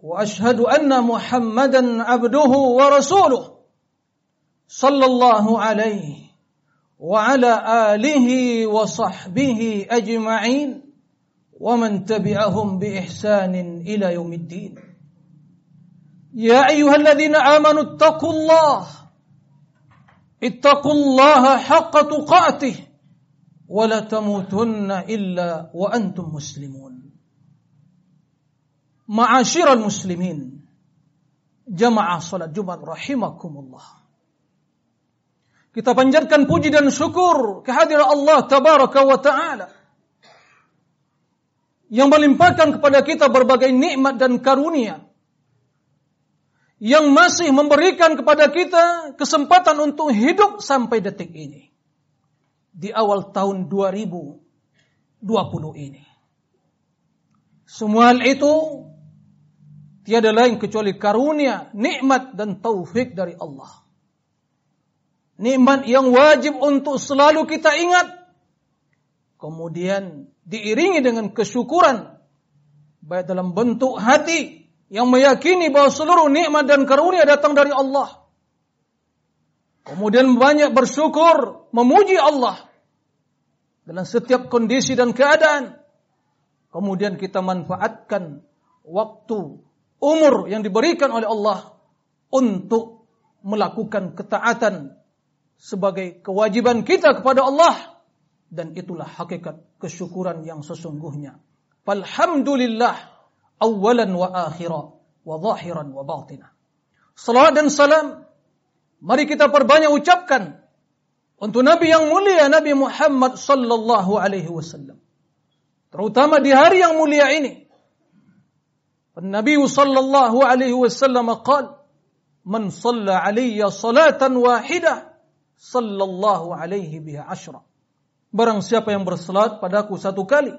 وأشهد أن محمدا عبده ورسوله صلى الله عليه وعلى آله وصحبه أجمعين ومن تبعهم بإحسان إلى يوم الدين. يا أيها الذين آمنوا اتقوا الله. اتقوا الله حق تقاته. ولا تموتن إلا وأنتم مسلمون. Ma'asyiral muslimin. Jamaah salat Jumat rahimakumullah. Kita panjatkan puji dan syukur kehadiran Allah tabaraka wa ta'ala. Yang melimpahkan kepada kita berbagai nikmat dan karunia. Yang masih memberikan kepada kita kesempatan untuk hidup sampai detik ini. Di awal tahun 2020 ini. Semua hal itu tiada lain kecuali karunia, nikmat dan taufik dari Allah. Nikmat yang wajib untuk selalu kita ingat. Kemudian diiringi dengan kesyukuran baik dalam bentuk hati yang meyakini bahwa seluruh nikmat dan karunia datang dari Allah. Kemudian banyak bersyukur, memuji Allah dalam setiap kondisi dan keadaan. Kemudian kita manfaatkan waktu umur yang diberikan oleh Allah untuk melakukan ketaatan sebagai kewajiban kita kepada Allah dan itulah hakikat kesyukuran yang sesungguhnya. Alhamdulillah awalan wa akhira wa zahiran wa batina. Salawat dan salam mari kita perbanyak ucapkan untuk Nabi yang mulia Nabi Muhammad sallallahu alaihi wasallam. Terutama di hari yang mulia ini النبي صلى الله عليه وسلم قال من صلى علي صلاة واحدة صلى الله عليه بها عشرة Barang siapa yang bersalat padaku satu kali,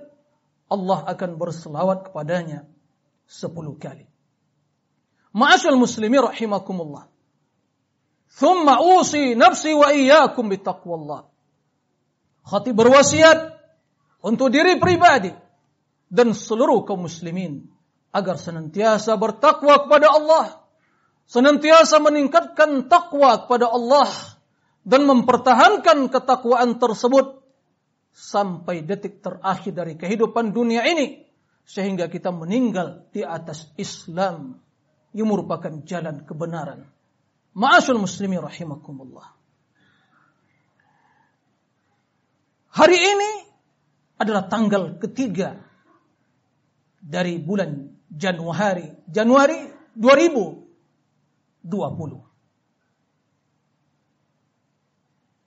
Allah akan berselawat kepadanya sepuluh kali. Ma'asyal muslimi rahimakumullah. Thumma usi nafsi wa iyyakum bitaqwallah. Khatib berwasiat untuk diri pribadi dan seluruh kaum muslimin agar senantiasa bertakwa kepada Allah, senantiasa meningkatkan takwa kepada Allah dan mempertahankan ketakwaan tersebut sampai detik terakhir dari kehidupan dunia ini sehingga kita meninggal di atas Islam yang merupakan jalan kebenaran. Ma'asyul muslimi rahimakumullah. Hari ini adalah tanggal ketiga dari bulan Januari Januari 2020.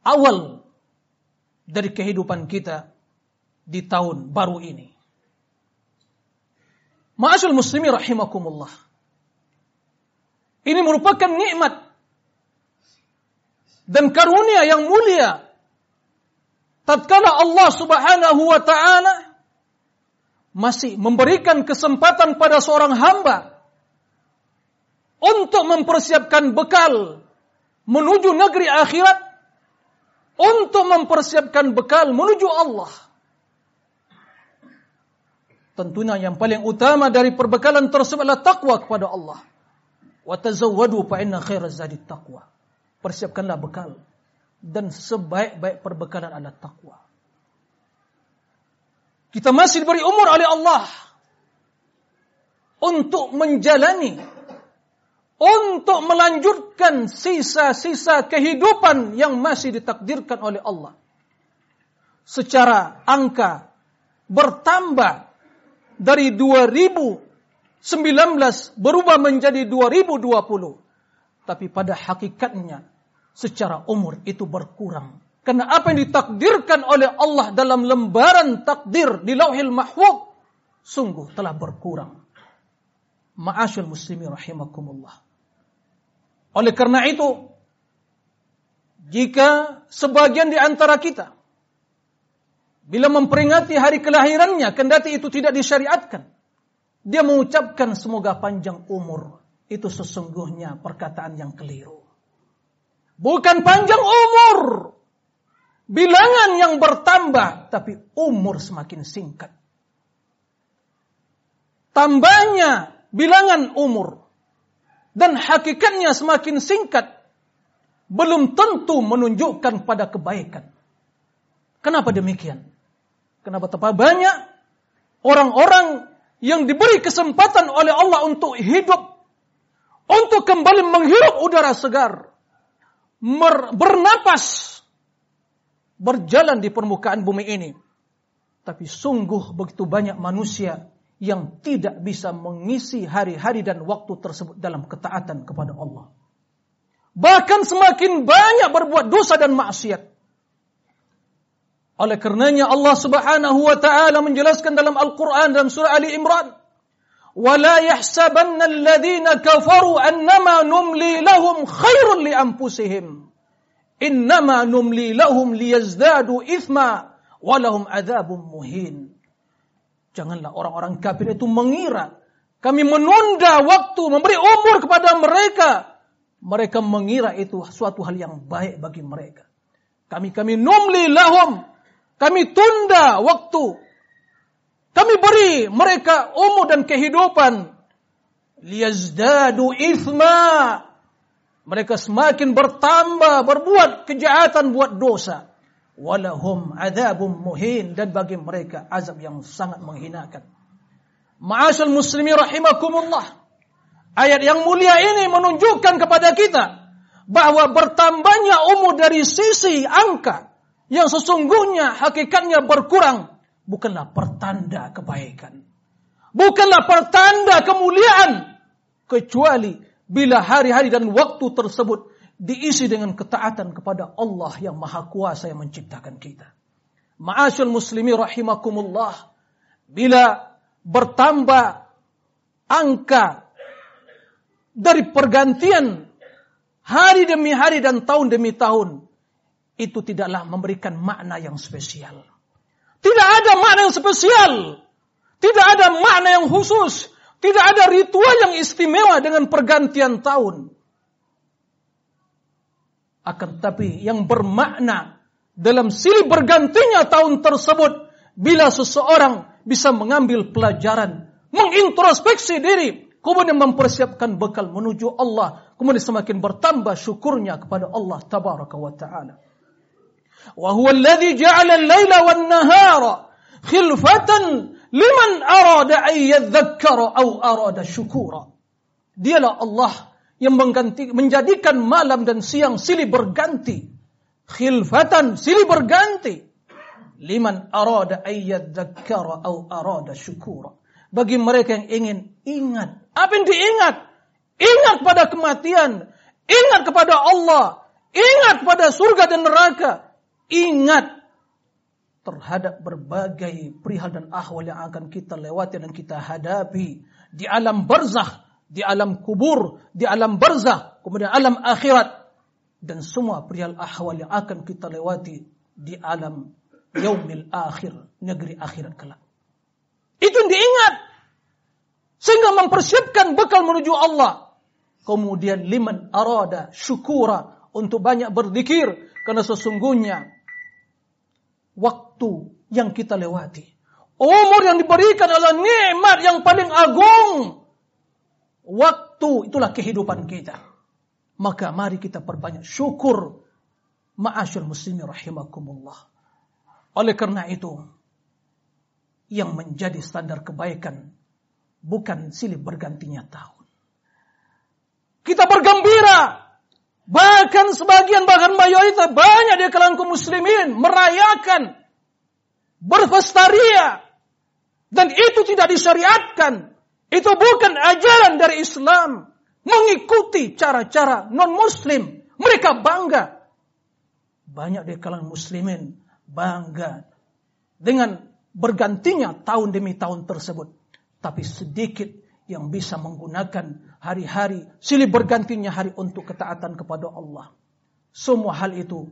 Awal dari kehidupan kita di tahun baru ini. Ma'asyul muslimi rahimakumullah. Ini merupakan nikmat dan karunia yang mulia. Tatkala Allah Subhanahu wa taala masih memberikan kesempatan pada seorang hamba untuk mempersiapkan bekal menuju negeri akhirat, untuk mempersiapkan bekal menuju Allah. Tentunya yang paling utama dari perbekalan tersebut adalah takwa kepada Allah. Wa fa inna zadi taqwa. Persiapkanlah bekal dan sebaik-baik perbekalan adalah takwa. Kita masih diberi umur oleh Allah untuk menjalani, untuk melanjutkan sisa-sisa kehidupan yang masih ditakdirkan oleh Allah. Secara angka bertambah dari 2019 berubah menjadi 2020. Tapi pada hakikatnya secara umur itu berkurang karena apa yang ditakdirkan oleh Allah dalam lembaran takdir di lauhil mahfud sungguh telah berkurang. Ma'asyul muslimi rahimakumullah. Oleh karena itu, jika sebagian di antara kita bila memperingati hari kelahirannya, kendati itu tidak disyariatkan, dia mengucapkan semoga panjang umur. Itu sesungguhnya perkataan yang keliru. Bukan panjang umur. Bilangan yang bertambah, tapi umur semakin singkat. Tambahnya bilangan umur dan hakikatnya semakin singkat belum tentu menunjukkan pada kebaikan. Kenapa demikian? Kenapa terlalu banyak orang-orang yang diberi kesempatan oleh Allah untuk hidup, untuk kembali menghirup udara segar, bernapas, berjalan di permukaan bumi ini. Tapi sungguh begitu banyak manusia yang tidak bisa mengisi hari-hari dan waktu tersebut dalam ketaatan kepada Allah. Bahkan semakin banyak berbuat dosa dan maksiat. Oleh karenanya Allah Subhanahu wa taala menjelaskan dalam Al-Qur'an dalam surah Ali Imran, "Wala yahsabanna alladhina kafaru annama numli lahum khairun li. Innama numli lahum liyazdadu ithma wa lahum adzabun muhin." Janganlah orang-orang kafir itu mengira kami menunda waktu, memberi umur kepada mereka. Mereka mengira itu suatu hal yang baik bagi mereka. Kami kami numli lahum. Kami tunda waktu. Kami beri mereka umur dan kehidupan. Liyazdadu ithma. Mereka semakin bertambah, berbuat kejahatan, buat dosa walahum adzabum muhin dan bagi mereka azab yang sangat menghinakan. Ma'asyal muslimin rahimakumullah. Ayat yang mulia ini menunjukkan kepada kita bahwa bertambahnya umur dari sisi angka yang sesungguhnya hakikatnya berkurang bukanlah pertanda kebaikan. Bukanlah pertanda kemuliaan kecuali bila hari-hari dan waktu tersebut diisi dengan ketaatan kepada Allah yang Maha Kuasa yang menciptakan kita. Ma'asyul muslimi rahimakumullah. Bila bertambah angka dari pergantian hari demi hari dan tahun demi tahun, itu tidaklah memberikan makna yang spesial. Tidak ada makna yang spesial. Tidak ada makna yang khusus. Tidak ada ritual yang istimewa dengan pergantian tahun. Akan tetapi yang bermakna dalam silih bergantinya tahun tersebut bila seseorang bisa mengambil pelajaran, mengintrospeksi diri, kemudian mempersiapkan bekal menuju Allah, kemudian semakin bertambah syukurnya kepada Allah tabaraka wa taala. Wa alladhi ja'ala al-laila liman arada an yadhakkara aw arada syukura. Dialah Allah yang mengganti, menjadikan malam dan siang silih berganti. Khilfatan silih berganti. Liman arada ayyadzakara au arada syukura. Bagi mereka yang ingin ingat. Apa yang diingat? Ingat pada kematian. Ingat kepada Allah. Ingat pada surga dan neraka. Ingat terhadap berbagai perihal dan ahwal yang akan kita lewati dan kita hadapi di alam barzakh di alam kubur, di alam barzah, kemudian alam akhirat dan semua perihal ahwal yang akan kita lewati di alam yaumil akhir, negeri akhirat kelak. Itu yang diingat sehingga mempersiapkan bekal menuju Allah. Kemudian liman arada syukura untuk banyak berzikir karena sesungguhnya waktu yang kita lewati umur yang diberikan adalah nikmat yang paling agung Waktu itulah kehidupan kita. Maka mari kita perbanyak syukur. Ma'asyur muslimin rahimakumullah. Oleh karena itu, yang menjadi standar kebaikan bukan silih bergantinya tahun. Kita bergembira. Bahkan sebagian bahkan mayoritas banyak di kalangan kaum muslimin merayakan berpestaria dan itu tidak disyariatkan itu bukan ajaran dari Islam. Mengikuti cara-cara non-muslim. Mereka bangga. Banyak di kalangan muslimin bangga. Dengan bergantinya tahun demi tahun tersebut. Tapi sedikit yang bisa menggunakan hari-hari silih bergantinya hari untuk ketaatan kepada Allah. Semua hal itu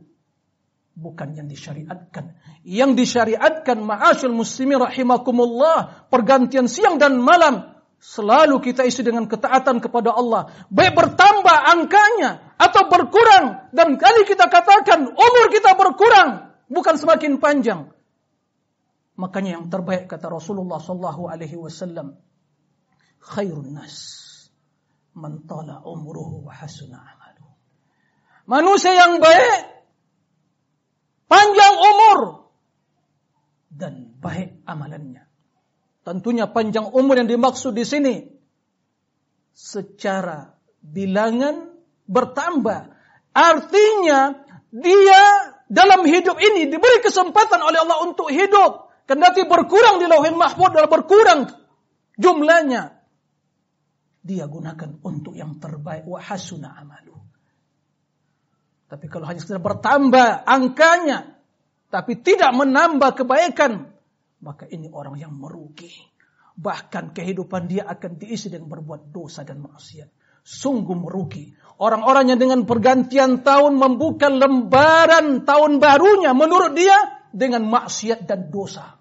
bukan yang disyariatkan. Yang disyariatkan ma'asyul muslimin rahimakumullah, pergantian siang dan malam selalu kita isi dengan ketaatan kepada Allah. Baik bertambah angkanya atau berkurang dan kali kita katakan umur kita berkurang bukan semakin panjang. Makanya yang terbaik kata Rasulullah sallallahu alaihi wasallam khairun nas man tala umruhu wa hasuna amalu. Manusia yang baik panjang umur dan baik amalannya. Tentunya panjang umur yang dimaksud di sini secara bilangan bertambah. Artinya dia dalam hidup ini diberi kesempatan oleh Allah untuk hidup. Kendati berkurang di lauhin mahfud adalah berkurang jumlahnya dia gunakan untuk yang terbaik wa hasuna amalu. Tapi kalau hanya sekedar bertambah angkanya tapi tidak menambah kebaikan, maka ini orang yang merugi. Bahkan kehidupan dia akan diisi dengan berbuat dosa dan maksiat. Sungguh merugi. Orang-orang yang dengan pergantian tahun membuka lembaran tahun barunya menurut dia dengan maksiat dan dosa.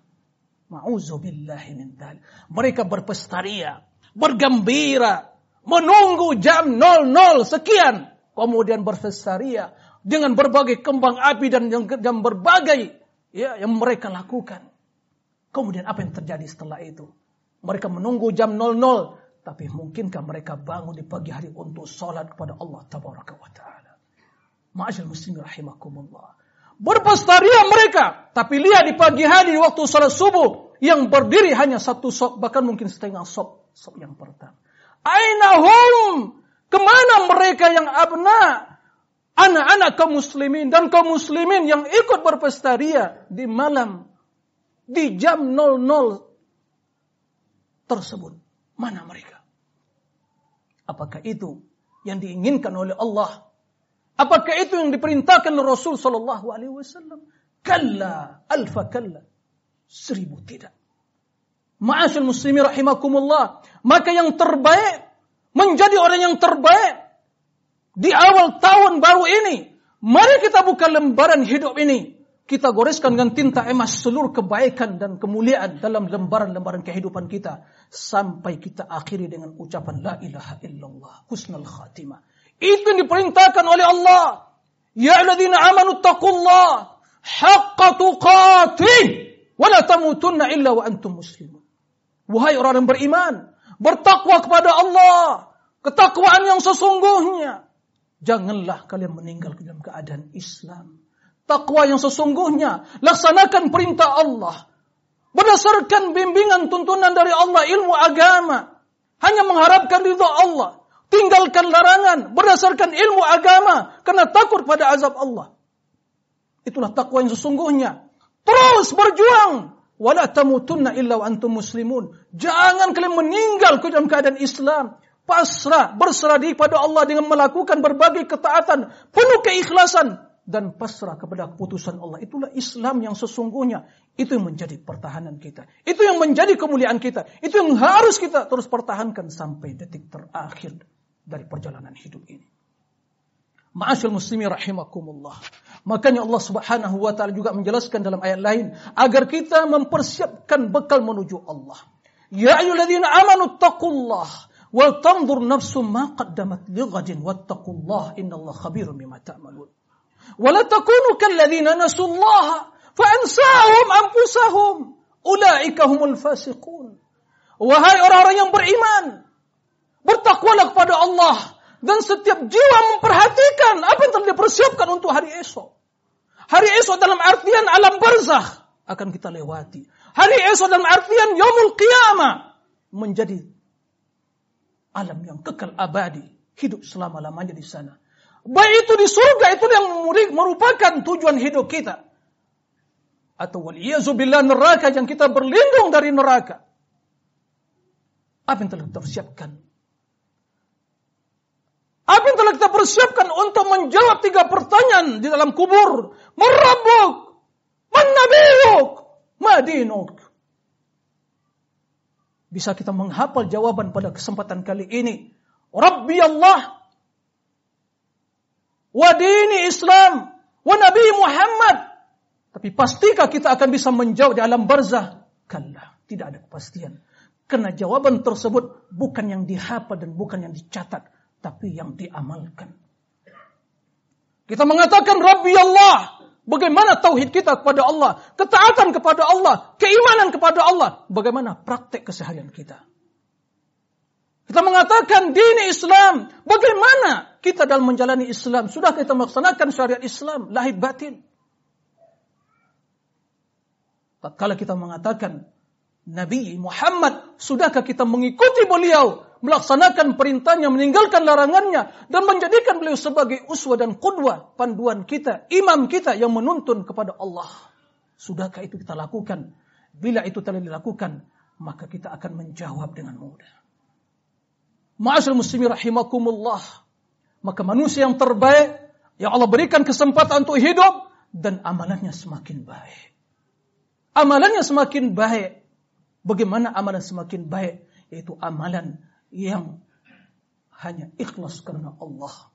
Ma'udzubillahi min Mereka berpestaria bergembira, menunggu jam 00 sekian, kemudian berfestaria dengan berbagai kembang api dan yang, berbagai ya yang mereka lakukan. Kemudian apa yang terjadi setelah itu? Mereka menunggu jam 00, tapi mungkinkah mereka bangun di pagi hari untuk sholat kepada Allah Tabaraka wa Ta'ala? Ma'asyil muslimin rahimakumullah. Berpestaria mereka, tapi lihat di pagi hari waktu sholat subuh, yang berdiri hanya satu sok, bahkan mungkin setengah sok Sop yang pertama. Ainahum. Ke mana mereka yang abna? Anak-anak kaum muslimin dan kaum muslimin yang ikut berpestaria di malam. Di jam 00 tersebut. Mana mereka? Apakah itu yang diinginkan oleh Allah? Apakah itu yang diperintahkan Rasul Sallallahu Alaihi Wasallam? Kalla, alfa kalla. Seribu tidak. Ma'asyil muslimin rahimakumullah. Maka yang terbaik, menjadi orang yang terbaik di awal tahun baru ini. Mari kita buka lembaran hidup ini. Kita goreskan dengan tinta emas seluruh kebaikan dan kemuliaan dalam lembaran-lembaran kehidupan kita. Sampai kita akhiri dengan ucapan La ilaha illallah. Husnul khatimah. Itu yang diperintahkan oleh Allah. Ya aladina amanu taqullah. Haqqa tuqatih. Wala tamutunna illa wa antum muslimun. Wahai orang yang beriman, bertakwa kepada Allah, ketakwaan yang sesungguhnya. Janganlah kalian meninggal dalam keadaan Islam. Takwa yang sesungguhnya, laksanakan perintah Allah. Berdasarkan bimbingan tuntunan dari Allah, ilmu agama. Hanya mengharapkan ridho Allah. Tinggalkan larangan berdasarkan ilmu agama. Karena takut pada azab Allah. Itulah takwa yang sesungguhnya. Terus berjuang wala tamutunna illa wa antum muslimun. Jangan kalian meninggal ke dalam keadaan Islam. Pasrah, berserah diri pada Allah dengan melakukan berbagai ketaatan, penuh keikhlasan dan pasrah kepada keputusan Allah. Itulah Islam yang sesungguhnya. Itu yang menjadi pertahanan kita. Itu yang menjadi kemuliaan kita. Itu yang harus kita terus pertahankan sampai detik terakhir dari perjalanan hidup ini. Ma'asyil muslimin rahimakumullah. Makanya Allah Subhanahu wa taala juga menjelaskan dalam ayat lain agar kita mempersiapkan bekal menuju Allah. Ya ayyuhalladzina amanu taqullah wal tanzur nafsum ma qaddamat lighadin wattaqullah innallaha khabirum bima ta'malun. Wa la takunu kalladzina nasullaha fa ansahum anfusahum ulaika humul fasiqun. Wahai orang-orang yang beriman, bertakwalah kepada Allah dan setiap jiwa memperhatikan apa yang telah dipersiapkan untuk hari esok. Hari esok dalam artian alam barzakh akan kita lewati. Hari esok dalam artian yaumul qiyamah menjadi alam yang kekal abadi, hidup selama-lamanya di sana. Baik itu di surga itu yang merupakan tujuan hidup kita. Atau waliyazubillah neraka yang kita berlindung dari neraka. Apa yang telah dipersiapkan apa yang telah kita persiapkan untuk menjawab tiga pertanyaan di dalam kubur? Merabuk, menabiyuk, madinuk. bisa kita menghafal jawaban pada kesempatan kali ini. Rabbi Allah wa dini Islam wa Nabi Muhammad. Tapi pastikah kita akan bisa menjawab di alam barzah? Kalla, tidak ada kepastian. Karena jawaban tersebut bukan yang dihafal dan bukan yang dicatat, tapi yang diamalkan. Kita mengatakan Rabbi Allah. Bagaimana tauhid kita kepada Allah, ketaatan kepada Allah, keimanan kepada Allah, bagaimana praktek keseharian kita. Kita mengatakan dini Islam, bagaimana kita dalam menjalani Islam, sudah kita melaksanakan syariat Islam, lahir batin. Tatkala kita mengatakan Nabi Muhammad, sudahkah kita mengikuti beliau melaksanakan perintahnya, meninggalkan larangannya, dan menjadikan beliau sebagai uswa dan kudwa, panduan kita, imam kita yang menuntun kepada Allah. Sudahkah itu kita lakukan? Bila itu telah dilakukan, maka kita akan menjawab dengan mudah. Ma'asyil muslimi rahimakumullah. Maka manusia yang terbaik, yang Allah berikan kesempatan untuk hidup, dan amalannya semakin baik. Amalannya semakin baik. Bagaimana amalan semakin baik? Yaitu amalan yang hanya ikhlas karena Allah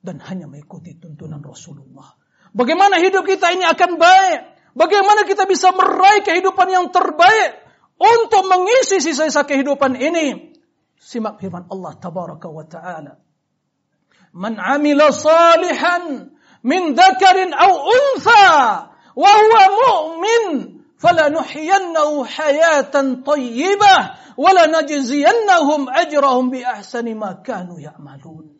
dan hanya mengikuti tuntunan Rasulullah. Bagaimana hidup kita ini akan baik? Bagaimana kita bisa meraih kehidupan yang terbaik untuk mengisi sisa-sisa kehidupan ini? Simak firman Allah tabaraka wa taala. Man amila salihan min dzakarin aw untha wa huwa mu'min thayyibah wala najziyannahum ajrahum bi ahsani ma kanu ya'malun.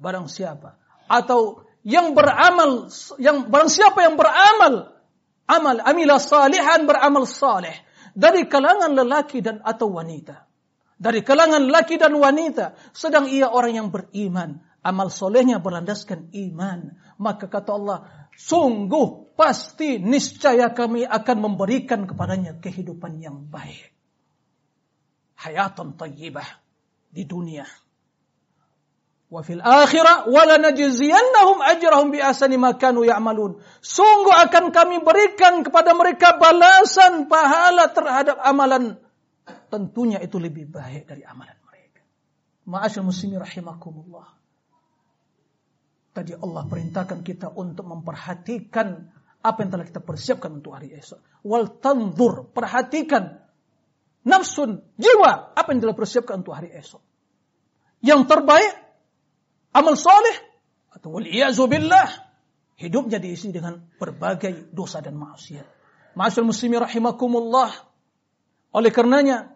Barang siapa atau yang beramal yang barang siapa yang beramal amal amila salihan beramal saleh dari kalangan lelaki dan atau wanita. Dari kalangan laki dan wanita sedang ia orang yang beriman, amal solehnya berlandaskan iman, maka kata Allah, sungguh pasti niscaya kami akan memberikan kepadanya kehidupan yang baik hayatan tayyibah di dunia. Wa fil akhirah wala najziyannahum ajrahum bi asani ma kanu ya'malun. Sungguh akan kami berikan kepada mereka balasan pahala terhadap amalan tentunya itu lebih baik dari amalan mereka. Ma'asyil muslimin rahimakumullah. Tadi Allah perintahkan kita untuk memperhatikan apa yang telah kita persiapkan untuk hari esok. Wal tanzur, perhatikan nafsun, jiwa, apa yang telah persiapkan untuk hari esok. Yang terbaik, amal soleh, atau billah, hidupnya diisi dengan berbagai dosa dan maksiat. Ma'asyul muslimi rahimakumullah. Oleh karenanya,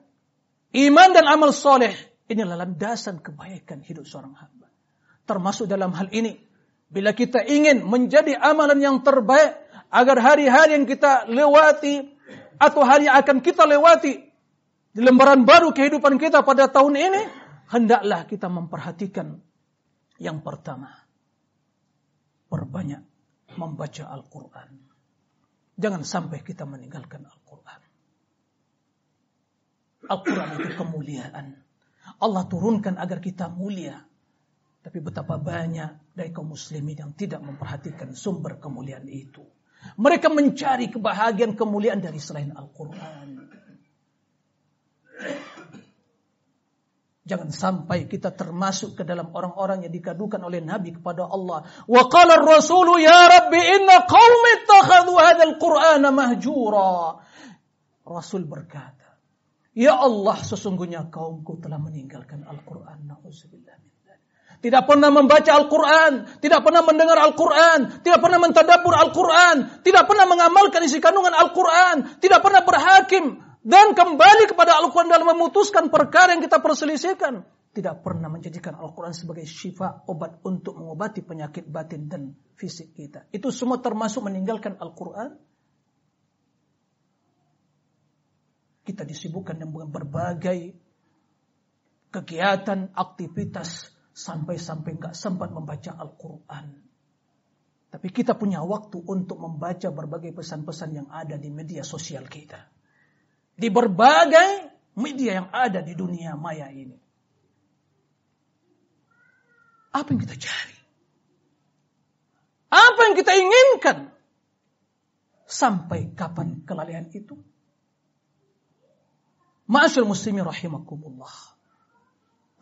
iman dan amal soleh inilah landasan kebaikan hidup seorang hamba. Termasuk dalam hal ini, bila kita ingin menjadi amalan yang terbaik, agar hari-hari yang kita lewati, atau hari yang akan kita lewati, di lembaran baru kehidupan kita pada tahun ini, hendaklah kita memperhatikan yang pertama, perbanyak membaca Al-Quran. Jangan sampai kita meninggalkan Al-Quran. Al-Quran itu kemuliaan. Allah turunkan agar kita mulia. Tapi betapa banyak dari kaum muslimin yang tidak memperhatikan sumber kemuliaan itu. Mereka mencari kebahagiaan kemuliaan dari selain Al-Quran. Jangan sampai kita termasuk ke dalam orang-orang yang dikadukan oleh Nabi kepada Allah. Wa qala ar-rasulu ya Rabbi inna qaumi ittakhadhu hadzal Qur'ana mahjura. Rasul berkata, Ya Allah sesungguhnya kaumku telah meninggalkan Al-Quran. Na'udzubillah tidak pernah membaca Al-Quran, tidak pernah mendengar Al-Quran, tidak pernah mentadabur Al-Quran, tidak pernah mengamalkan isi kandungan Al-Quran, tidak pernah berhakim dan kembali kepada Al-Quran dalam memutuskan perkara yang kita perselisihkan. Tidak pernah menjadikan Al-Quran sebagai syifa, obat untuk mengobati penyakit batin dan fisik kita. Itu semua termasuk meninggalkan Al-Quran. Kita disibukkan dengan berbagai kegiatan, aktivitas, sampai-sampai nggak sempat membaca Al-Quran. Tapi kita punya waktu untuk membaca berbagai pesan-pesan yang ada di media sosial kita di berbagai media yang ada di dunia maya ini. Apa yang kita cari? Apa yang kita inginkan? Sampai kapan kelalaian itu? Ma'asyil muslimin rahimakumullah.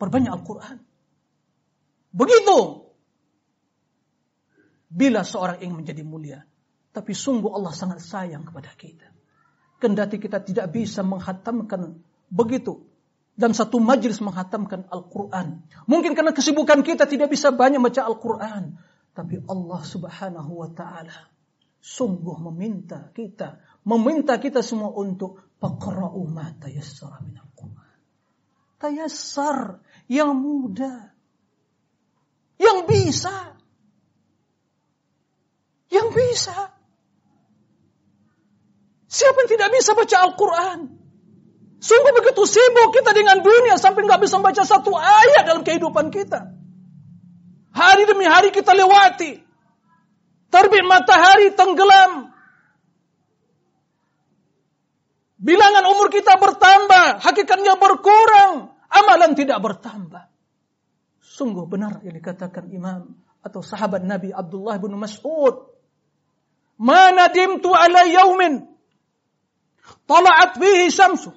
Perbanyak Al-Quran. Begitu. Bila seorang ingin menjadi mulia. Tapi sungguh Allah sangat sayang kepada kita. Kendati kita tidak bisa menghatamkan begitu. Dan satu majlis menghatamkan Al-Quran. Mungkin karena kesibukan kita tidak bisa banyak baca Al-Quran. Tapi Allah subhanahu wa ta'ala sungguh meminta kita. Meminta kita semua untuk Faqra'u ma tayassara minal Qur'an. Tayassar yang mudah. Yang bisa. Yang bisa. Siapa yang tidak bisa baca Al-Quran? Sungguh begitu sibuk kita dengan dunia sampai nggak bisa baca satu ayat dalam kehidupan kita. Hari demi hari kita lewati. Terbit matahari tenggelam. Bilangan umur kita bertambah, hakikatnya berkurang, amalan tidak bertambah. Sungguh benar yang dikatakan imam atau sahabat Nabi Abdullah bin Mas'ud. Ma nadimtu ala yaumin tala'at fihi syamsu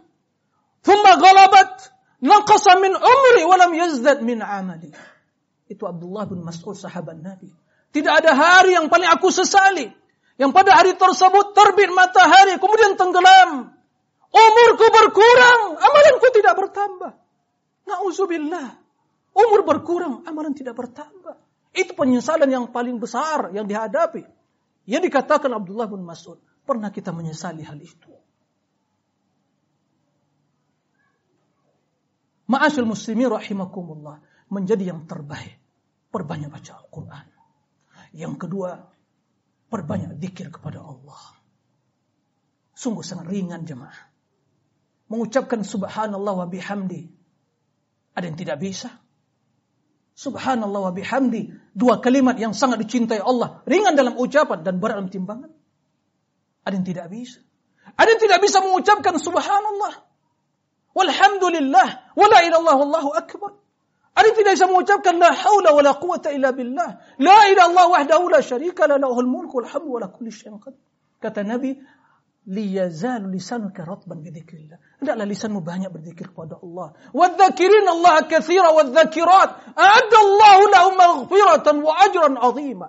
thumma ghalabat naqasa min umri wa lam yazdad min amali. Itu Abdullah bin Mas'ud sahabat Nabi. Tidak ada hari yang paling aku sesali. Yang pada hari tersebut terbit matahari kemudian tenggelam. Umurku berkurang, amalanku tidak bertambah. Nauzubillah. Umur berkurang, amalan tidak bertambah. Itu penyesalan yang paling besar yang dihadapi. Yang dikatakan Abdullah bin Mas'ud. Pernah kita menyesali hal itu. Ma'asyil muslimin rahimakumullah. Menjadi yang terbaik. Perbanyak baca Al-Quran. Yang kedua, perbanyak dikir kepada Allah. Sungguh sangat ringan jemaah mengucapkan subhanallah wa bihamdi. Ada yang tidak bisa? Subhanallah wa bihamdi. Dua kalimat yang sangat dicintai Allah. Ringan dalam ucapan dan berat dalam timbangan. Ada yang tidak bisa. Ada yang tidak bisa mengucapkan subhanallah. Walhamdulillah. Wala ilallah wallahu akbar. Ada yang tidak bisa mengucapkan la hawla wa la quwata illa billah. La ilallah wahdahu la syarika la lahul mulku wa la kulli. Kata Nabi, liyazalu lisanuka ratban bidzikrillah. Hendaklah lisanmu banyak berzikir kepada Allah. Wadzakirin Allah katsira wadzakirat. A'adda Allahu lahum maghfiratan wa ajran 'azima.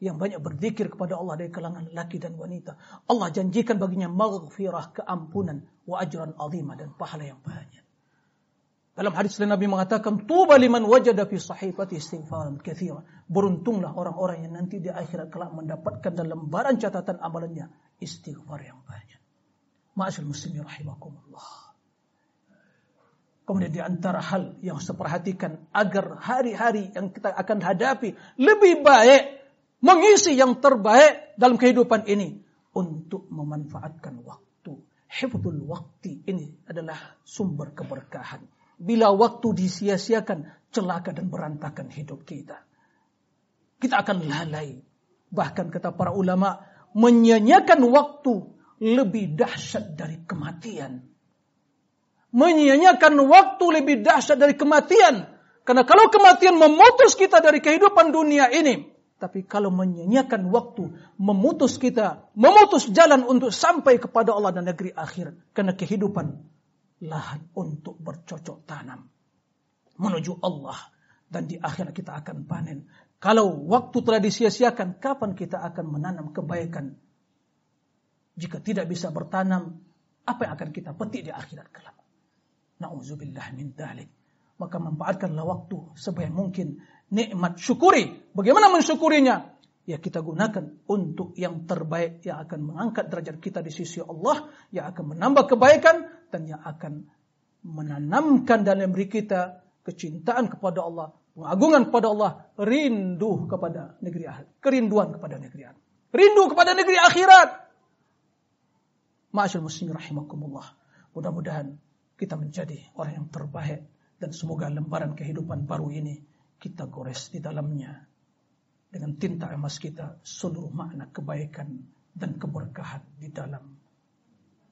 Yang banyak berzikir kepada Allah dari kalangan laki dan wanita. Allah janjikan baginya maghfirah, keampunan, wa ajran 'azima dan pahala yang banyak. Dalam hadis Nabi mengatakan, "Tuba liman wajada fi sahifati istighfaran katsira." Beruntunglah orang-orang yang nanti di akhirat kelak mendapatkan dalam lembaran catatan amalannya istighfar yang banyak. Ma'asyil muslimin rahimakumullah. Kemudian di antara hal yang harus perhatikan agar hari-hari yang kita akan hadapi lebih baik mengisi yang terbaik dalam kehidupan ini untuk memanfaatkan waktu. Hifdzul waktu ini adalah sumber keberkahan. Bila waktu disia-siakan, celaka dan berantakan hidup kita. Kita akan lalai. Bahkan kata para ulama, menyanyiakan waktu lebih dahsyat dari kematian. Menyanyiakan waktu lebih dahsyat dari kematian. Karena kalau kematian memutus kita dari kehidupan dunia ini, tapi kalau menyanyiakan waktu, memutus kita, memutus jalan untuk sampai kepada Allah dan negeri akhir. Karena kehidupan lahan untuk bercocok tanam. Menuju Allah. Dan di akhir kita akan panen. Kalau waktu telah disia-siakan, kapan kita akan menanam kebaikan? Jika tidak bisa bertanam, apa yang akan kita petik di akhirat kelak? Nauzubillah min dalik. Maka manfaatkanlah waktu sebaik mungkin. Nikmat syukuri. Bagaimana mensyukurinya? Ya kita gunakan untuk yang terbaik yang akan mengangkat derajat kita di sisi Allah, yang akan menambah kebaikan dan yang akan menanamkan dalam diri kita kecintaan kepada Allah, pengagungan kepada Allah, rindu kepada negeri akhirat, kerinduan kepada negeri akhirat. Rindu kepada negeri akhirat. Ma'asyil muslimin rahimakumullah. Mudah-mudahan kita menjadi orang yang terbaik dan semoga lembaran kehidupan baru ini kita gores di dalamnya dengan tinta emas kita seluruh makna kebaikan dan keberkahan di dalam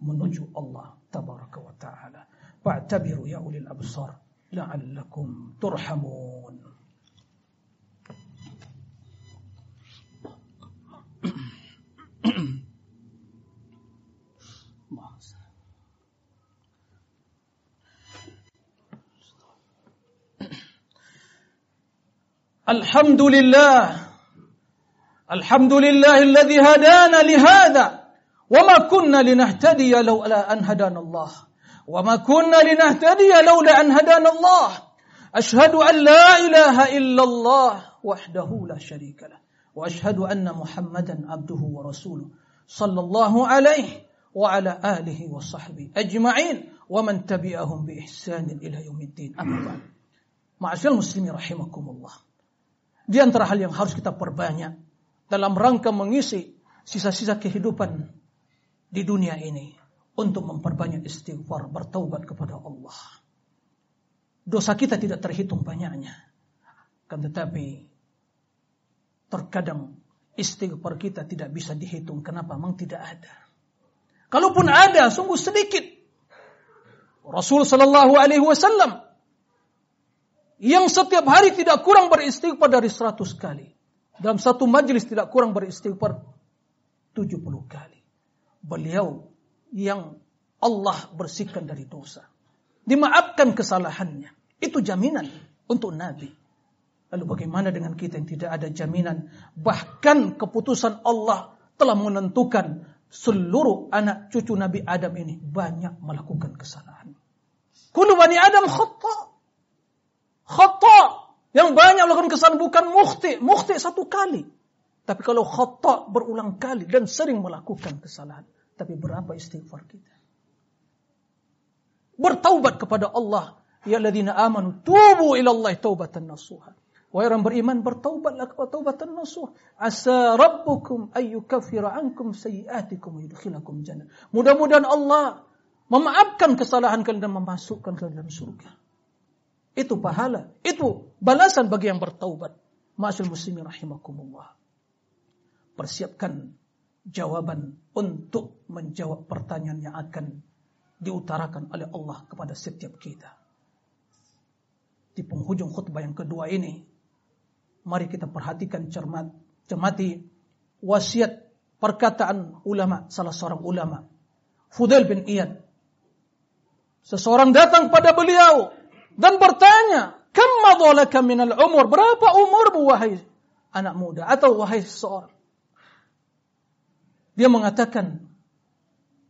menuju Allah تبارك وتعالى. واعتبروا يا أولي الأبصار لعلكم ترحمون. الحمد لله. الحمد لله الذي هدانا لهذا. وما كنا لنهتدي لولا أن هدانا الله وما كنا لنهتدي لولا أن هدانا الله أشهد أن لا إله إلا الله وحده لا شريك له وأشهد أن محمدا عبده ورسوله صلى الله عليه وعلى آله وصحبه أجمعين ومن تبعهم بإحسان إلى يوم الدين أما بعد معاشر المسلمين رحمكم الله Di antara hal yang harus kita perbanyak dalam rangka mengisi sisa-sisa kehidupan di dunia ini untuk memperbanyak istighfar, bertaubat kepada Allah. Dosa kita tidak terhitung banyaknya. Kan tetapi terkadang istighfar kita tidak bisa dihitung. Kenapa? Memang tidak ada. Kalaupun ada, sungguh sedikit. Rasul Shallallahu Alaihi Wasallam yang setiap hari tidak kurang beristighfar dari 100 kali. Dalam satu majelis tidak kurang beristighfar 70 kali. Beliau yang Allah bersihkan dari dosa. Dimaafkan kesalahannya. Itu jaminan untuk Nabi. Lalu bagaimana dengan kita yang tidak ada jaminan? Bahkan keputusan Allah telah menentukan seluruh anak cucu Nabi Adam ini banyak melakukan kesalahan. Kulu bani Adam khata khata yang banyak melakukan kesalahan bukan mukhti, mukhti satu kali. Tapi kalau khata berulang kali dan sering melakukan kesalahan, tapi berapa istighfar kita? Bertaubat kepada Allah, ya alladzina amanu tubu ila Allah taubatan nasuha. Wahai orang beriman bertaubatlah kepada taubatan nasuh. Asa rabbukum ayyukaffira ankum sayiatikum wa yudkhilakum jannah. Mudah-mudahan Allah memaafkan kesalahan kalian dan memasukkan kalian dalam surga. Itu pahala. Itu balasan bagi yang bertaubat. Masyul muslimin rahimakumullah. Persiapkan jawaban untuk menjawab pertanyaan yang akan diutarakan oleh Allah kepada setiap kita. Di penghujung khutbah yang kedua ini, mari kita perhatikan cermat, cermati wasiat perkataan ulama, salah seorang ulama, Fudail bin Iyad. Seseorang datang pada beliau dan bertanya, "Kam madhalaka minal umur?" Berapa umurmu wahai anak muda atau wahai seorang? Dia mengatakan,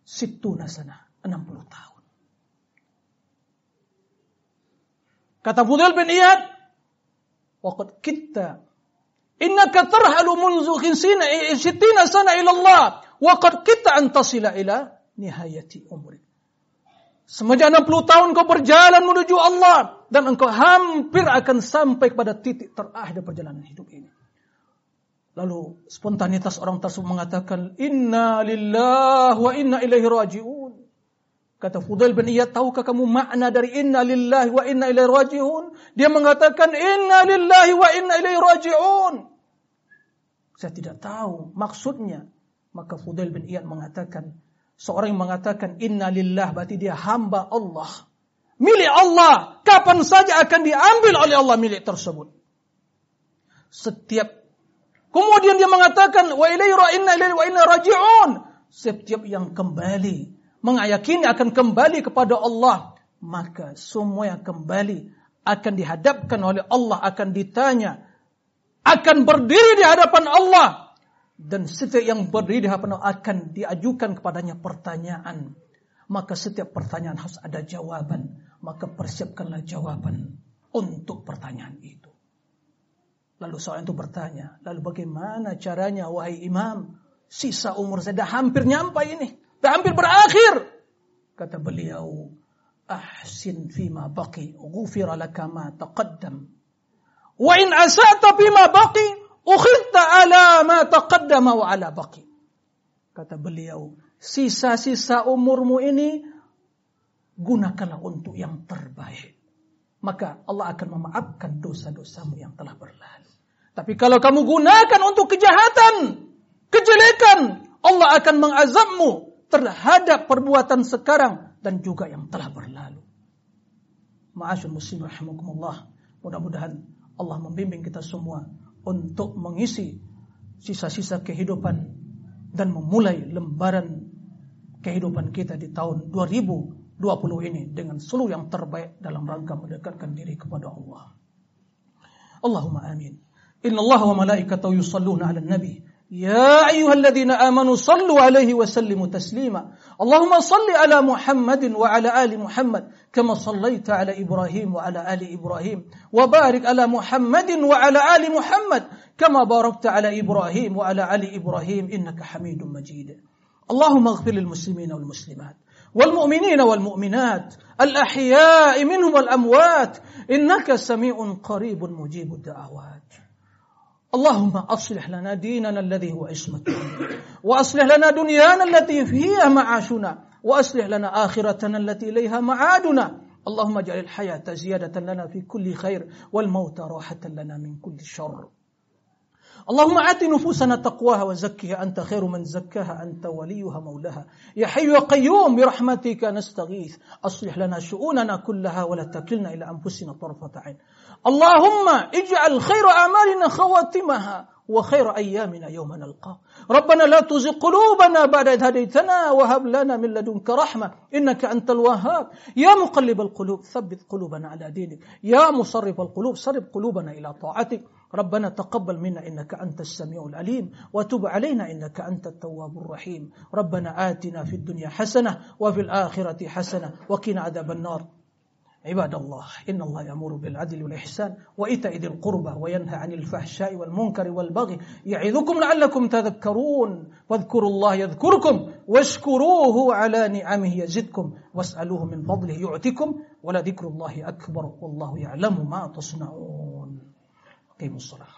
"Sittuna sana, 60 tahun." Kata Fudail bin Iyad, "Waqad kitta innaka tarhalu khinsina sittina sana ila Allah, waqad kitta an tasila ila nihayati umrik." Semenjak 60 tahun kau berjalan menuju Allah dan engkau hampir akan sampai kepada titik terakhir perjalanan hidup ini. Lalu spontanitas orang tersebut mengatakan, Inna lillah wa inna ilaihi raji'un. Kata Fudail bin Iyad, tahukah kamu makna dari inna lillahi wa inna ilaihi raji'un? Dia mengatakan, inna lillahi wa inna ilaihi raji'un. Saya tidak tahu maksudnya. Maka Fudail bin Iyad mengatakan, Seorang yang mengatakan inna lillah berarti dia hamba Allah. Milik Allah. Kapan saja akan diambil oleh Allah milik tersebut. Setiap kemudian dia mengatakan wa ilaihi inna ilaihi wa inna raji'un. Setiap yang kembali mengayakini akan kembali kepada Allah, maka semua yang kembali akan dihadapkan oleh Allah, akan ditanya, akan berdiri di hadapan Allah dan setiap yang berdiri di hadapan akan diajukan kepadanya pertanyaan. Maka setiap pertanyaan harus ada jawaban. Maka persiapkanlah jawaban untuk pertanyaan itu. Lalu seorang itu bertanya, lalu bagaimana caranya wahai imam? Sisa umur saya dah hampir nyampai ini. Dah hampir berakhir. Kata beliau, ahsin fima baqi, ghufira laka ma taqaddam. Wa in asa'ta fima baqi, Ukhidta ala ma taqaddama wa ala baqi. Kata beliau, sisa-sisa umurmu ini gunakanlah untuk yang terbaik. Maka Allah akan memaafkan dosa-dosamu yang telah berlalu. Tapi kalau kamu gunakan untuk kejahatan, kejelekan, Allah akan mengazabmu terhadap perbuatan sekarang dan juga yang telah berlalu. Ma'asyur muslim rahimakumullah. Mudah-mudahan Allah membimbing kita semua untuk mengisi sisa-sisa kehidupan dan memulai lembaran kehidupan kita di tahun 2020 ini dengan seluruh yang terbaik dalam rangka mendekatkan diri kepada Allah. Allahumma amin. إن الله وملائكته يصلون على النبي يا أيها الذين آمنوا صلوا عليه وسلموا تسليما اللهم صل على محمد وعلى آل محمد كما صليت على إبراهيم وعلى آل إبراهيم وبارك على محمد وعلى آل محمد كما باركت على إبراهيم وعلى آل إبراهيم إنك حميد مجيد اللهم اغفر للمسلمين والمسلمات والمؤمنين والمؤمنات الأحياء منهم والأموات. إنك سميع قريب مجيب الدعوات. اللهم أصلح لنا ديننا الذي هو عصمة وأصلح لنا دنيانا التي فيها معاشنا وأصلح لنا آخرتنا التي إليها معادنا. اللهم اجعل الحياة زيادة لنا في كل خير والموت راحة لنا من كل شر. اللهم آت نفوسنا تقواها وزكها. أنت خير من زكاها. أنت وليها مولاها. يا حي يا قيوم برحمتك نستغيث. أصلح لنا شؤوننا كلها ولا تكلنا إلى أنفسنا طرفة عين. اللهم اجعل خير أعمالنا خواتمها وخير أيامنا يوم نلقاه. ربنا لا تزغ قلوبنا بعد إذ هديتنا وهب لنا من لدنك رحمة. إنك أنت الوهاب. يا مقلب القلوب ثبت قلوبنا على دينك. يا مصرف القلوب صرف قلوبنا إلى طاعتك. ربنا تقبل منا إنك أنت السميع العليم وتب علينا إنك أنت التواب الرحيم. ربنا آتنا في الدنيا حسنة وفي الآخرة حسنة وقنا عذاب النار. عباد الله إن الله يأمر بالعدل والإحسان وإيتاء ذي القربى وينهى عن الفحشاء والمنكر والبغي يعظكم لعلكم تذكرون. واذكروا الله يذكركم واشكروه على نعمه يزدكم. واسألوه من فضله يعتكم ولذكر الله أكبر والله يعلم ما تصنعون. قيموا الصلاة